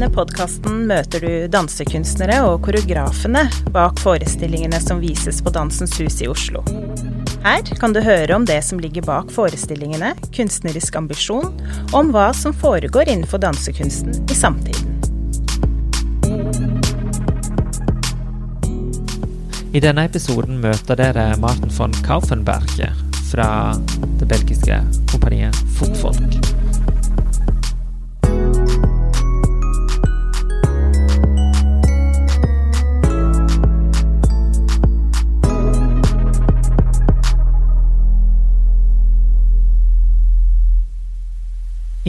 denne podkasten møter du dansekunstnere og koreografene bak forestillingene som vises på Dansens Hus i Oslo. Her kan du høre om det som ligger bak forestillingene, kunstnerisk ambisjon, og om hva som foregår innenfor dansekunsten i samtiden. I denne episoden møter dere Martin von Kaufenberger fra det belgiske kompaniet Fotfolk.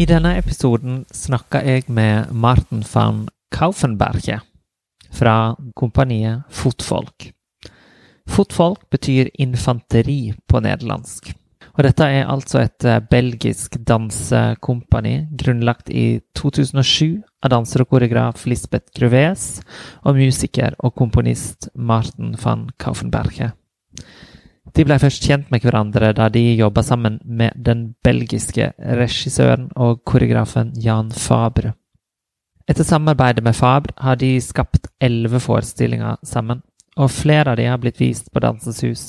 I denne episoden snakka jeg med Martin van Kaufenberge fra kompaniet Fotfolk. Fotfolk betyr infanteri på nederlandsk. Og dette er altså et eh, belgisk dansekompani grunnlagt i 2007 av danser og koreograf Lisbeth Gruves og musiker og komponist Martin van Kaufenberge. De ble først kjent med hverandre da de jobba sammen med den belgiske regissøren og koreografen Jan Fabre. Etter samarbeidet med Fabre har de skapt elleve forestillinger sammen, og flere av de har blitt vist på Dansens Hus.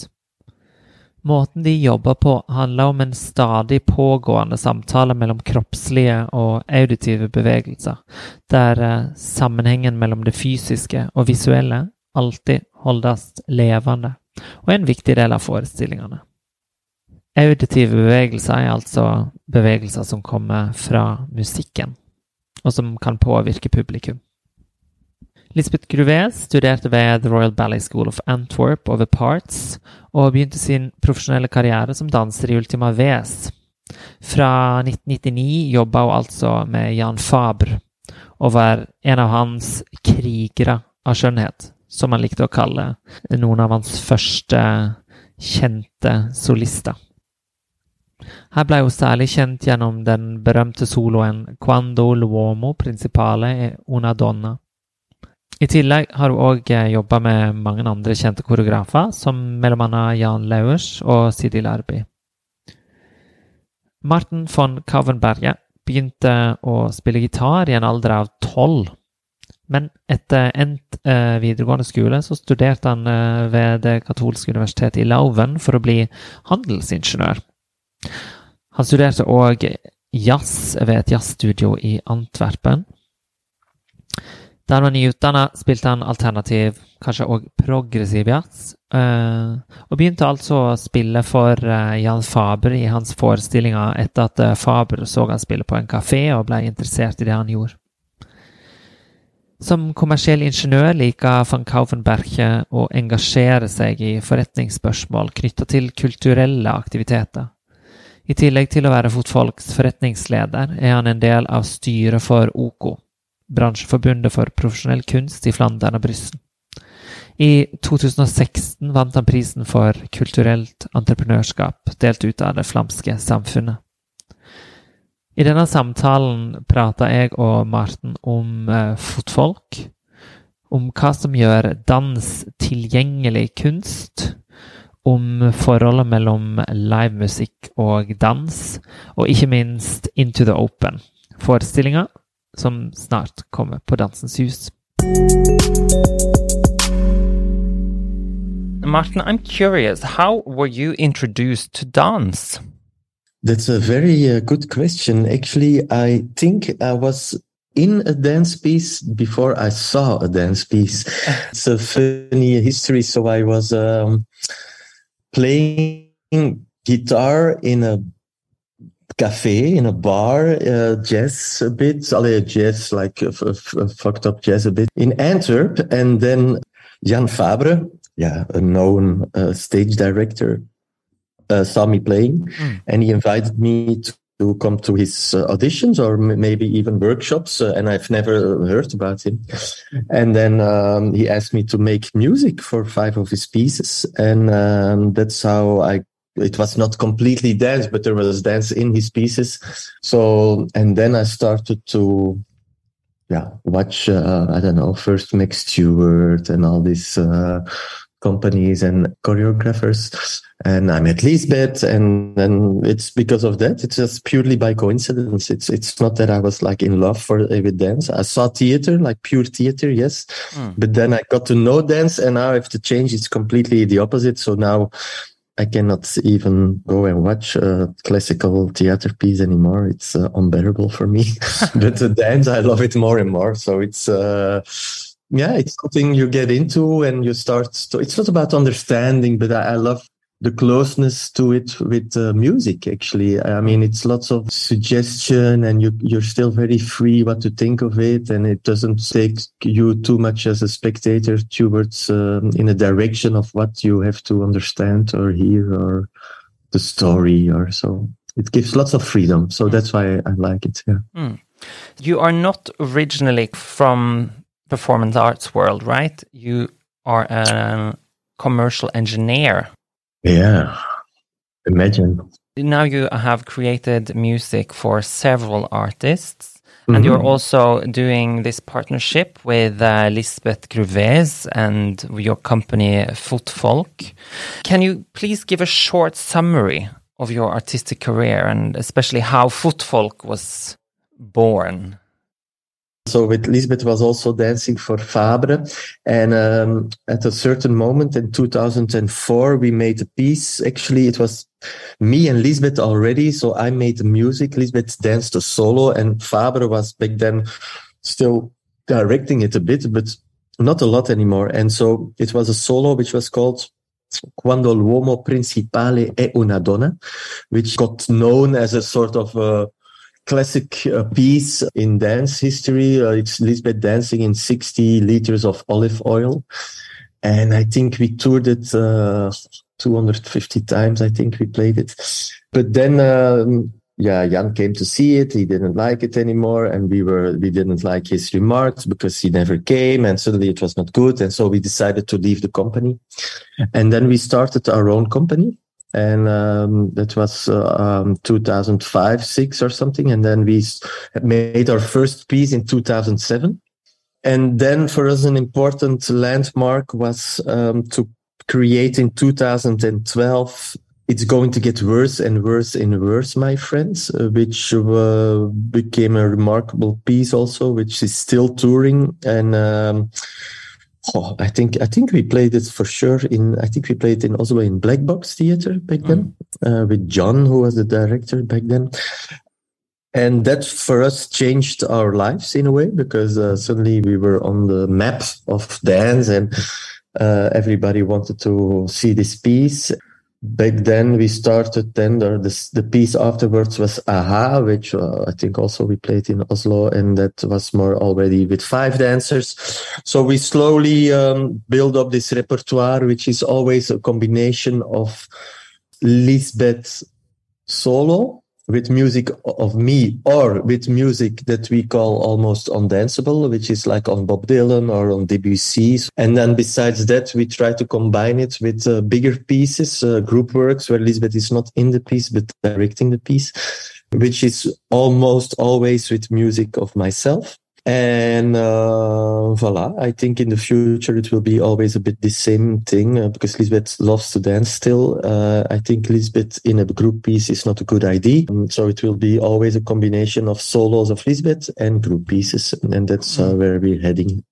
Måten de jobber på, handler om en stadig pågående samtale mellom kroppslige og auditive bevegelser, der eh, sammenhengen mellom det fysiske og visuelle alltid holdes levende og er en viktig del av forestillingene. Auditive bevegelser er altså bevegelser som kommer fra musikken, og som kan påvirke publikum. Lisbeth Gruves studerte ved The Royal Ballet School of Antwerp over Parts, og begynte sin profesjonelle karriere som danser i Ultima Ves. Fra 1999 jobba hun altså med Jan Fabre, og var en av hans krigere av skjønnhet som han likte å kalle noen av hans første kjente solister. Her ble hun særlig kjent gjennom den berømte soloen 'Quando l'uomo principale e una donna'. I tillegg har hun òg jobba med mange andre kjente koreografer, som bl.a. Jan Lauers og Sidi Larbi. Martin von Kavenberge begynte å spille gitar i en alder av tolv men etter endt eh, videregående skole så studerte han eh, ved Det katolske universitetet i Lauven for å bli handelsingeniør. Han studerte òg jazz ved et jazzstudio i Antwerpen. Da han var nyutdanna, spilte han alternativ, kanskje òg progressiv jazz, eh, og begynte altså å spille for eh, Jan Faber i hans forestillinger etter at eh, Faber så han spille på en kafé og ble interessert i det han gjorde. Som kommersiell ingeniør liker van Kaufenberche å engasjere seg i forretningsspørsmål knytta til kulturelle aktiviteter. I tillegg til å være Fotfolks forretningsleder er han en del av styret for OKO, bransjeforbundet for profesjonell kunst i Flandern og Bryssel. I 2016 vant han prisen for kulturelt entreprenørskap, delt ut av det flamske samfunnet. I denne samtalen prater jeg og Marten om eh, fotfolk, om hva som gjør dans tilgjengelig kunst, om forholdet mellom livemusikk og dans, og ikke minst Into the Open, forestillinga som snart kommer på Dansens Hus. Martin, I'm curious, how were you introduced to dance? That's a very uh, good question. Actually, I think I was in a dance piece before I saw a dance piece. it's a funny history. So I was um, playing guitar in a cafe, in a bar, uh, jazz a bit, a jazz, like uh, fucked up jazz a bit in Antwerp. And then Jan Fabre, yeah, a known uh, stage director, uh, saw me playing, mm. and he invited me to, to come to his uh, auditions or m- maybe even workshops. Uh, and I've never heard about him. And then um, he asked me to make music for five of his pieces, and um, that's how I. It was not completely dance, but there was dance in his pieces. So, and then I started to yeah, watch, uh, I don't know, first Meg Stuart and all this uh, companies and choreographers. And I met Lisbeth, and and it's because of that. It's just purely by coincidence. It's it's not that I was like in love for with dance. I saw theater, like pure theater, yes, mm. but then I got to know dance, and now I have to change. It's completely the opposite. So now I cannot even go and watch a classical theater piece anymore. It's uh, unbearable for me. but the dance, I love it more and more. So it's, uh, yeah, it's something you get into and you start. To, it's not about understanding, but I, I love the closeness to it with uh, music actually i mean it's lots of suggestion and you you're still very free what to think of it and it doesn't take you too much as a spectator towards um, in a direction of what you have to understand or hear or the story or so it gives lots of freedom so mm. that's why i like it yeah mm. you are not originally from performance arts world right you are a commercial engineer yeah. Imagine. Now you have created music for several artists. Mm-hmm. And you're also doing this partnership with uh, Lisbeth Gruwez and your company Voetvolk. Can you please give a short summary of your artistic career and especially how Voetvolk was born? So with Lisbeth was also dancing for Fabre. And um, at a certain moment in 2004, we made a piece. Actually, it was me and Lisbeth already. So I made the music. Lisbeth danced a solo and Fabre was back then still directing it a bit, but not a lot anymore. And so it was a solo which was called Quando l'uomo principale è una donna, which got known as a sort of uh, classic uh, piece in dance history. Uh, it's Lisbeth dancing in 60 liters of olive oil. And I think we toured it uh, 250 times. I think we played it. But then, um, yeah, Jan came to see it. He didn't like it anymore. And we were, we didn't like his remarks because he never came and suddenly it was not good. And so we decided to leave the company. And then we started our own company and um, that was uh, um, 2005 6 or something. And then we made our first piece in 2007 and then for us an important landmark was um, to create in 2012 it's going to get worse and worse and worse my friends uh, which uh, became a remarkable piece also which is still touring. And um, Oh, I think I think we played it for sure in I think we played it in Oslo in Black Box Theater back then mm. uh, with John who was the director back then, and that for us changed our lives in a way because uh, suddenly we were on the map of dance and uh, everybody wanted to see this piece back then we started tender. This, the piece afterwards was aha which uh, i think also we played in oslo and that was more already with five dancers. So we slowly um, build up this repertoire which is always a combination of lisbeth solo with music of me or with music that we call almost undanceable, which is like on Bob Dylan or on Debussy. And then besides that, we try to combine it with uh, bigger pieces, uh, group works where Lisbeth is not in the piece, but directing the piece, which is almost always with music of myself. And uh, voila, I think in the future it will be always a bit the same thing uh, because Lisbeth loves to dance still. Uh, I think Lisbeth in a group piece is not a good idea. Um, so it will be always a combination of solos of Lisbeth and group pieces. And that's uh, where we're heading.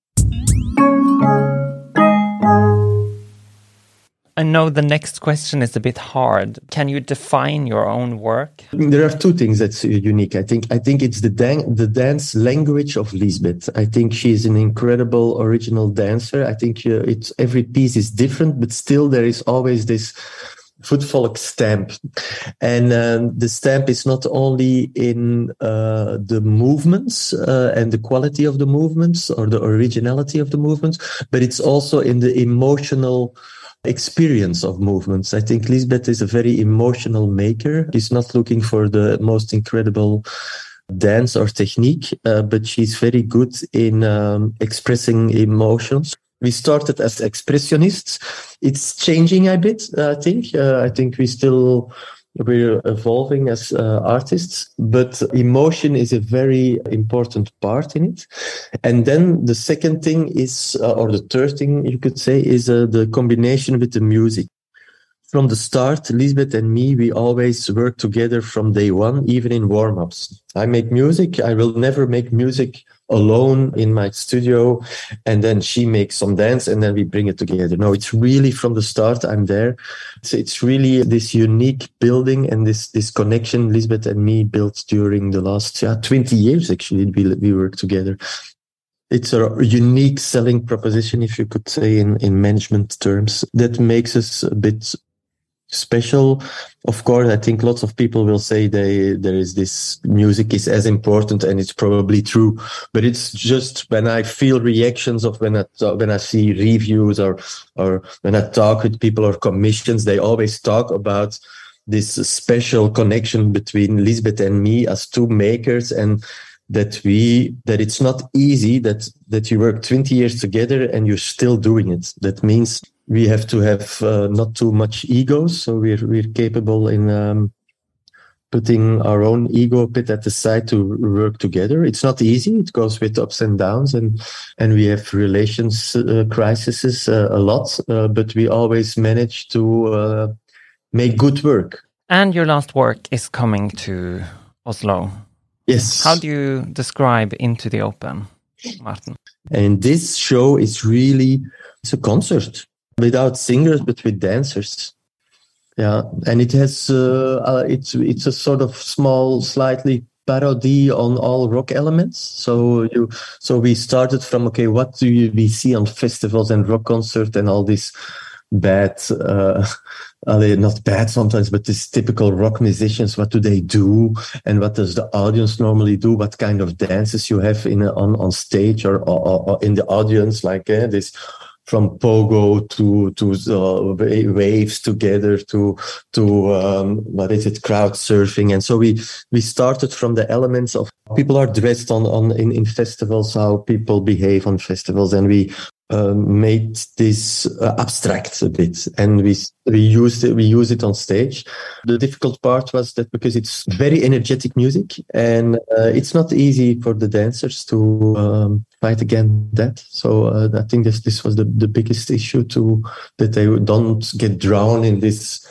I know the next question is a bit hard. Can you define your own work? There are two things that's unique. I think I think it's the dan- the dance language of Lisbeth. I think she's an incredible original dancer. I think uh, it's every piece is different, but still there is always this Voetvolk stamp. And um, the stamp is not only in uh, the movements uh, and the quality of the movements or the originality of the movements, but it's also in the emotional experience of movements. I think Lisbeth is a very emotional maker. She's not looking for the most incredible dance or technique, uh, but she's very good in um, expressing emotions. We started as expressionists. It's changing a bit, I think. Uh, I think we still we're evolving as uh, artists, but emotion is a very important part in it. And then the second thing is, uh, or the third thing you could say, is uh, the combination with the music. From the start, Lisbeth and me, we always work together from day one, even in warm ups. I make music. I will never make music alone in my studio and then she makes some dance and then we bring it together. No, it's really from the start. I'm there. So it's really this unique building and this, this connection Lisbeth and me built during the last yeah, 20 years. Actually, we, we work together. It's a unique selling proposition, if you could say in, in management terms that makes us a bit special. Of course, I think lots of people will say they there is this music is as important, and it's probably true. But it's just when I feel reactions of when I when I see reviews or or when I talk with people or commissions, they always talk about this special connection between Lisbeth and me as two makers and that we that it's not easy that that you work 20 years together and you're still doing it that means we have to have uh, not too much egos, so we're we're capable in um, putting our own ego a bit at the side to work together. It's not easy. It goes with ups and downs, and and we have relations uh, crises uh, a lot, uh, but we always manage to uh, make good work. And your last work is coming to Oslo. Yes. How do you describe Into the Open, Martin? And this show is really it's a concert without singers but with dancers. Yeah and it has uh, uh, it's it's a sort of small slightly parody on all rock elements. So you so we started from okay what do you, we see on festivals and rock concert and all this bad uh, not bad sometimes but this typical rock musicians what do they do? And what does the audience normally do? What kind of dances you have in on on stage or, or, or in the audience like uh, this from pogo to to uh, waves together to to um, what is it crowd surfing. And so we we started from the elements of people are dressed on on in, in festivals how people behave on festivals. And we uh, made this uh, abstract a bit and we we used it we use it on stage. The difficult part was that because it's very energetic music and uh, it's not easy for the dancers to um, fight against that. So uh, i think this this was the, the biggest issue to that they don't get drowned in this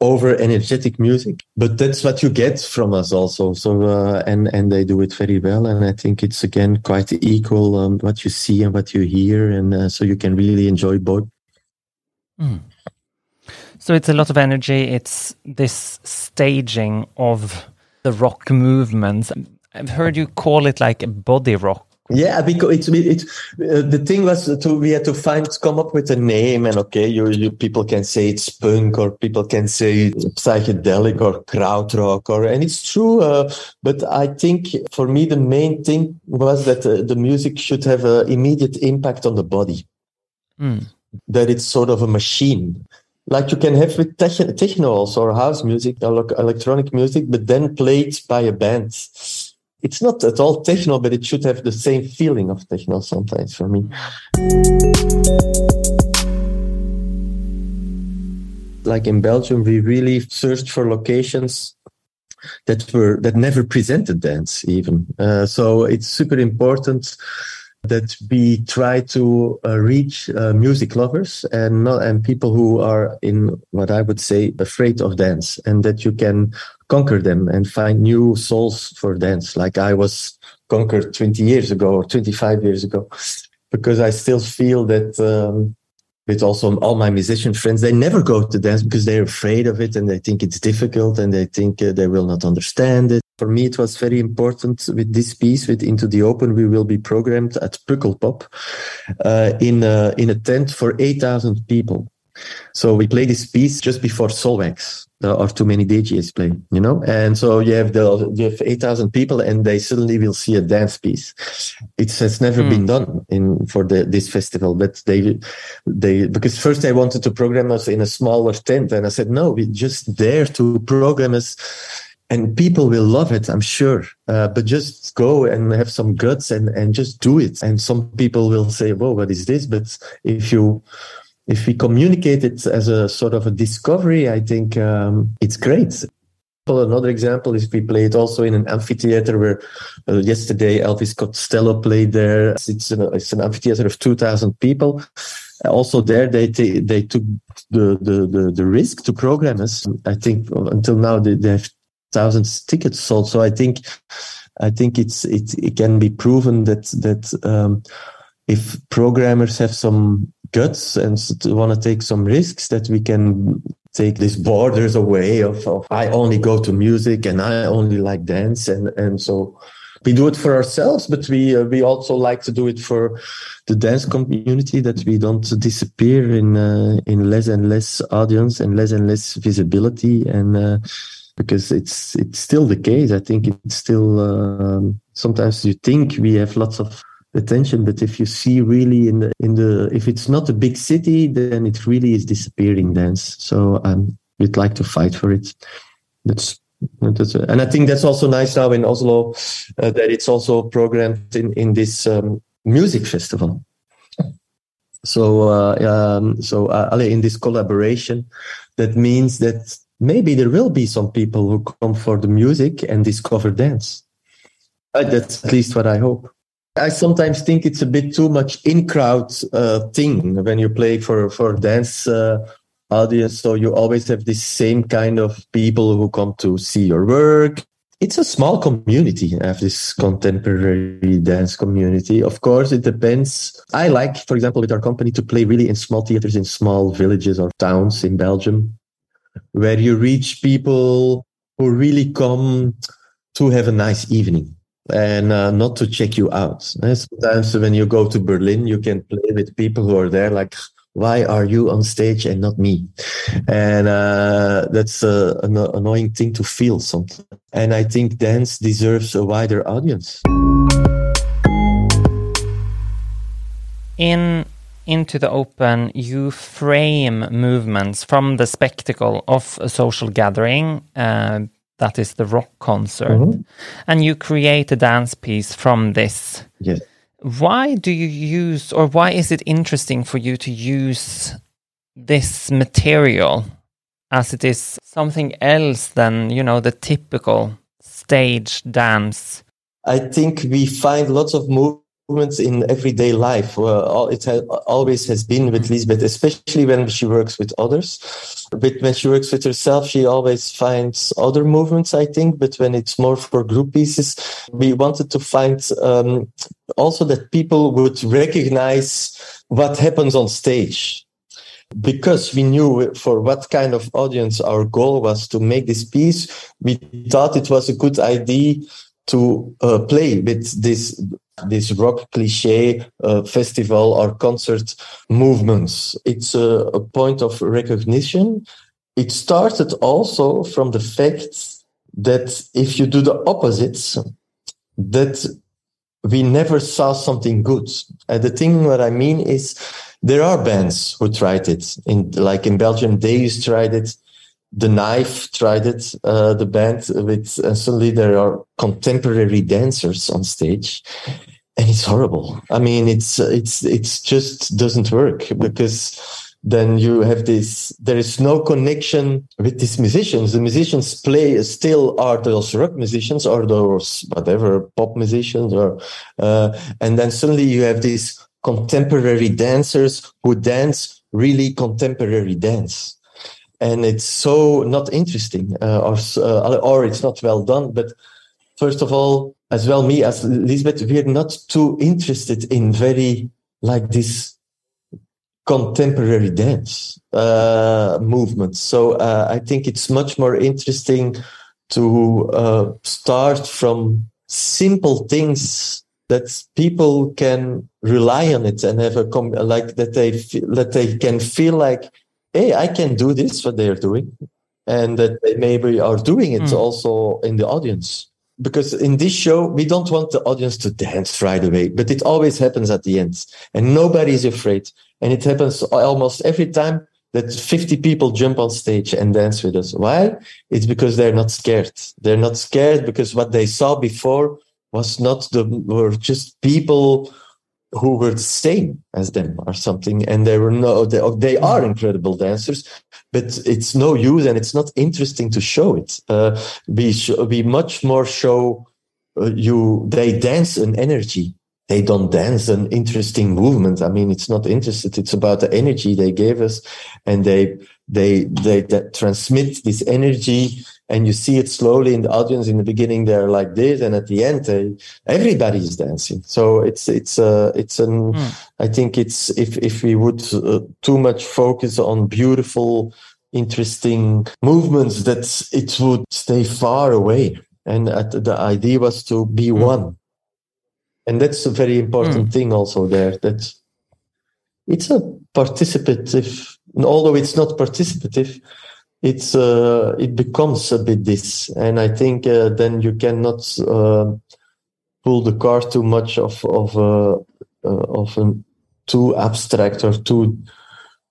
over energetic music but that's what you get from us also. So uh, and and they do it very well. And i think it's again quite equal um, what you see and what you hear. And uh, so you can really enjoy both. Mm. so it's a lot of energy. It's this staging of the rock movements. I've heard you call it like body rock yeah, because it's it. Uh, the thing was to we had to find come up with a name, and okay, you, you people can say it's punk, or people can say psychedelic or krautrock, or and it's true. Uh, but I think for me the main thing was that uh, the music should have an immediate impact on the body. Mm. That it's sort of a machine like you can have with techno also or house music or electronic music, but then played by a band it's not at all techno, but it should have the same feeling of techno sometimes for me. Like in Belgium, we really searched for locations that were that never presented dance even. Uh, so it's super important that we try to uh, reach uh, music lovers and not and people who are in what I would say afraid of dance, and that you can conquer them and find new souls for dance, like I was conquered 20 years ago or 25 years ago, because I still feel that. Um, with also all my musician friends, they never go to dance because they're afraid of it and they think it's difficult and they think uh, they will not understand it for me, it was very important with this piece, with Into the Open, we will be programmed at Pukkelpop uh, in, a, in a tent for 8,000 people. So we play this piece just before Soulwax. There are too many DJs playing, you know, and so you have the you have eight thousand people, and they suddenly will see a dance piece. It has never mm. been done in for the this festival, but they they because first they wanted to program us in a smaller tent, and I said no, we just dare to program us and people will love it i'm sure uh, but just go and have some guts and and just do it and some people will say whoa what is this but if you if we communicate it as a sort of a discovery i think um, it's great Another example is we played also in an amphitheater where uh, yesterday Elvis Costello played there. It's an, it's an amphitheater of 2,000 people. Also there, they they took the, the, the, the, risk to program us. I think until now they, they have thousands tickets sold. So I think I think it's it, it can be proven that that um, if programmers have some guts and want to take some risks, that we can take these borders away of, of I only go to music and I only like dance and and so we do it for ourselves, but we uh, we also like to do it for the dance community that we don't disappear in uh, in less and less audience and less and less visibility and uh, because it's it's still the case. I think it's still um, sometimes you think we have lots of attention, but if you see really in the in the if it's not a big city, then it really is disappearing dance. So um, we'd like to fight for it. That's and I think that's also nice now in Oslo uh, that it's also programmed in in this um, music festival. So uh, um, so uh, in this collaboration, that means that maybe there will be some people who come for the music and discover dance. Uh, that's at least what I hope. I sometimes think it's a bit too much in crowd uh, thing when you play for for dance uh, audience. So you always have this same kind of people who come to see your work. It's a small community. I have this contemporary dance community. Of course, it depends. I like, for example, with our company to play really in small theaters in small villages or towns in Belgium where you reach people who really come to have a nice evening and uh, not to check you out. Sometimes when you go to Berlin, you can play with people who are there like, why are you on stage and not me? And uh, that's uh, an annoying thing to feel sometimes. And I think dance deserves a wider audience. In into the open, you frame movements from the spectacle of a social gathering, uh, that is the rock concert, mm -hmm. and you create a dance piece from this. Yes. Why do you use, or why is it interesting for you to use this material as it is something else than, you know, the typical stage dance? I think we find lots of movements movements in everyday life. Well, it ha- always has been with Lisbeth, especially when she works with others. But when she works with herself, she always finds other movements, I think. But when it's more for group pieces, we wanted to find um, also that people would recognize what happens on stage because we knew for what kind of audience our goal was to make this piece, we thought it was a good idea to uh, play with this this rock cliche uh, festival or concert movements. It's a, a point of recognition. It started also from the fact that if you do the opposites, that we never saw something good. And the thing what I mean is there are bands who tried it. In like in Belgium, they used tried it. The Knife tried it, uh, the band with, suddenly there are contemporary dancers on stage and it's horrible. I mean, it's it's it's just doesn't work because then you have this. There is no connection with these musicians. The musicians play still are those rock musicians or those whatever pop musicians or, uh, and then suddenly you have these contemporary dancers who dance really contemporary dance and it's so not interesting uh, or uh, or it's not well done but first of all as well me as Lisbeth, we're not too interested in very like this contemporary dance uh, movement. So uh, I think it's much more interesting to uh, start from simple things that people can rely on it and have a com- like that they that they can feel like, hey, I can do this what they're doing, and that they maybe are doing it mm. also in the audience. Because in this show we don't want the audience to dance right away but it always happens at the end and nobody is afraid. And it happens almost every time that 50 people jump on stage and dance with us. Why? It's because they're not scared. They're not scared because what they saw before was not the were just people who were the same as them or something. And they were no, they, they are incredible dancers, but it's no use and it's not interesting to show it. Uh, we, sh- we much more show uh, you, they dance an energy. They don't dance an interesting movement. I mean, it's not interested. It's about the energy they gave us and they, they, they, they transmit this energy and you see it slowly in the audience in the beginning they're like this and at the end they, everybody is dancing so it's it's uh it's an mm. i think it's if if we would uh, too much focus on beautiful interesting movements that it would stay far away and at, the idea was to be mm. one and that's a very important mm. thing also there that it's a participative although it's not participative it's uh, it becomes a bit this, and I think uh, then you cannot uh, pull the car too much of of uh, uh, of a too abstract or too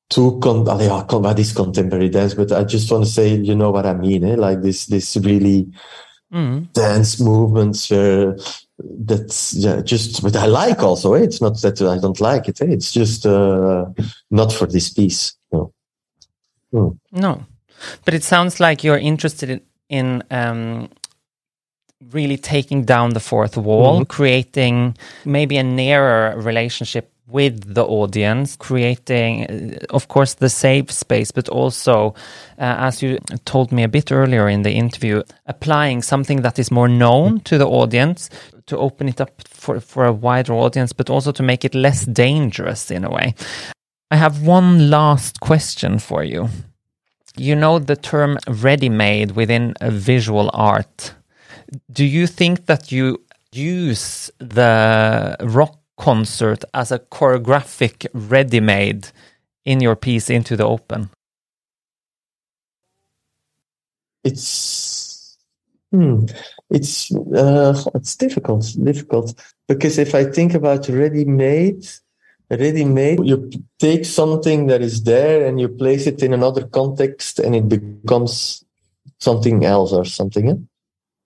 too con- yeah, what is contemporary dance? But I just want to say, you know what I mean, eh? like this this really mm. dance movements where that's yeah, just but I like also. Eh? It's not that I don't like it. Eh? It's just uh, not for this piece. No. Mm. No. But it sounds like you're interested in, in um, really taking down the fourth wall, mm -hmm. creating maybe a nearer relationship with the audience, creating, uh, of course, the safe space, but also, uh, as you told me a bit earlier in the interview, applying something that is more known to the audience to open it up for, for a wider audience, but also to make it less dangerous in a way. I have one last question for you you know the term ready made within visual art. Do you think that you use the rock concert as a choreographic ready made in your piece into the open? It's hmm, it's uh, it's difficult, difficult because if I think about ready made, ready made. You take something that is there and you place it in another context and it becomes something else or something.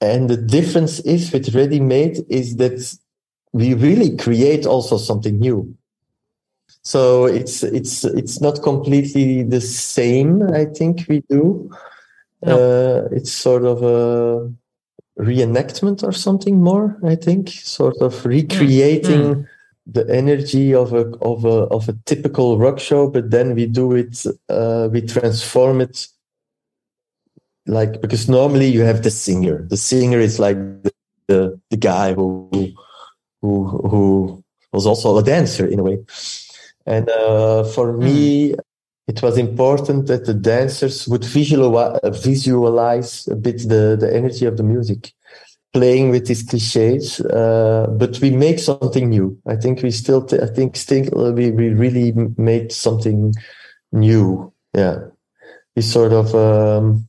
And the difference is with ready made is that we really create also something new. So it's it's it's not completely the same. I think we do. No. Uh, it's sort of a reenactment or something more. I think sort of recreating mm the energy of a of a of a typical rock show, but then we do it, uh, we transform it like because normally you have the singer. The singer is like the the, the guy who who who was also a dancer in a way. And uh, for mm. me, it was important that the dancers would visualize, visualize a bit the, the energy of the music playing with these cliches, uh, but we make something new. I think we still, t- I think still uh, we, we really made something new. Yeah. We sort of, um,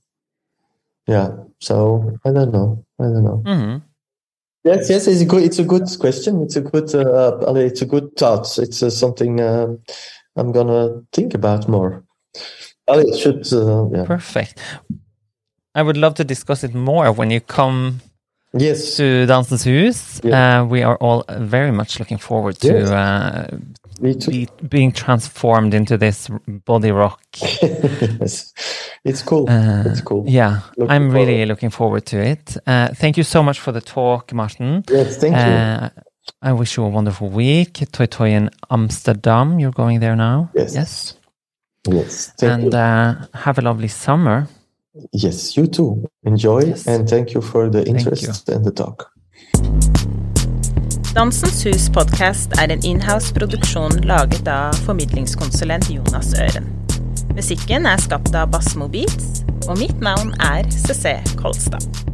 yeah. So I don't know. I don't know. Mm-hmm. Yes, yes, it's a good, it's a good question. It's a good, uh, it's a good thought. It's uh, something um, I'm gonna think about more. it should, uh, yeah. Perfect. I would love to discuss it more when you come yes. to Dansens Hus. Yeah. Uh, we are all very much looking forward to yes. uh, be, being transformed into this body rock. It's cool. Uh, it's cool. Yeah, looking I'm forward. really looking forward to it. Uh, thank you so much for the talk, Martin. Yes, thank you. Uh, I wish you a wonderful week. Toy Toy in Amsterdam. You're going there now? Yes. Yes. Yes. and uh, have a lovely summer. Yes, you too. Enjoy yes. and thank you for the interest and the talk. Dansens Hus podkast er en inhouse-produksjon laget av formidlingskonsulent Jonas Øren. Musikken er skapt av Bassmo Beats, og mitt navn er CC Kolstad.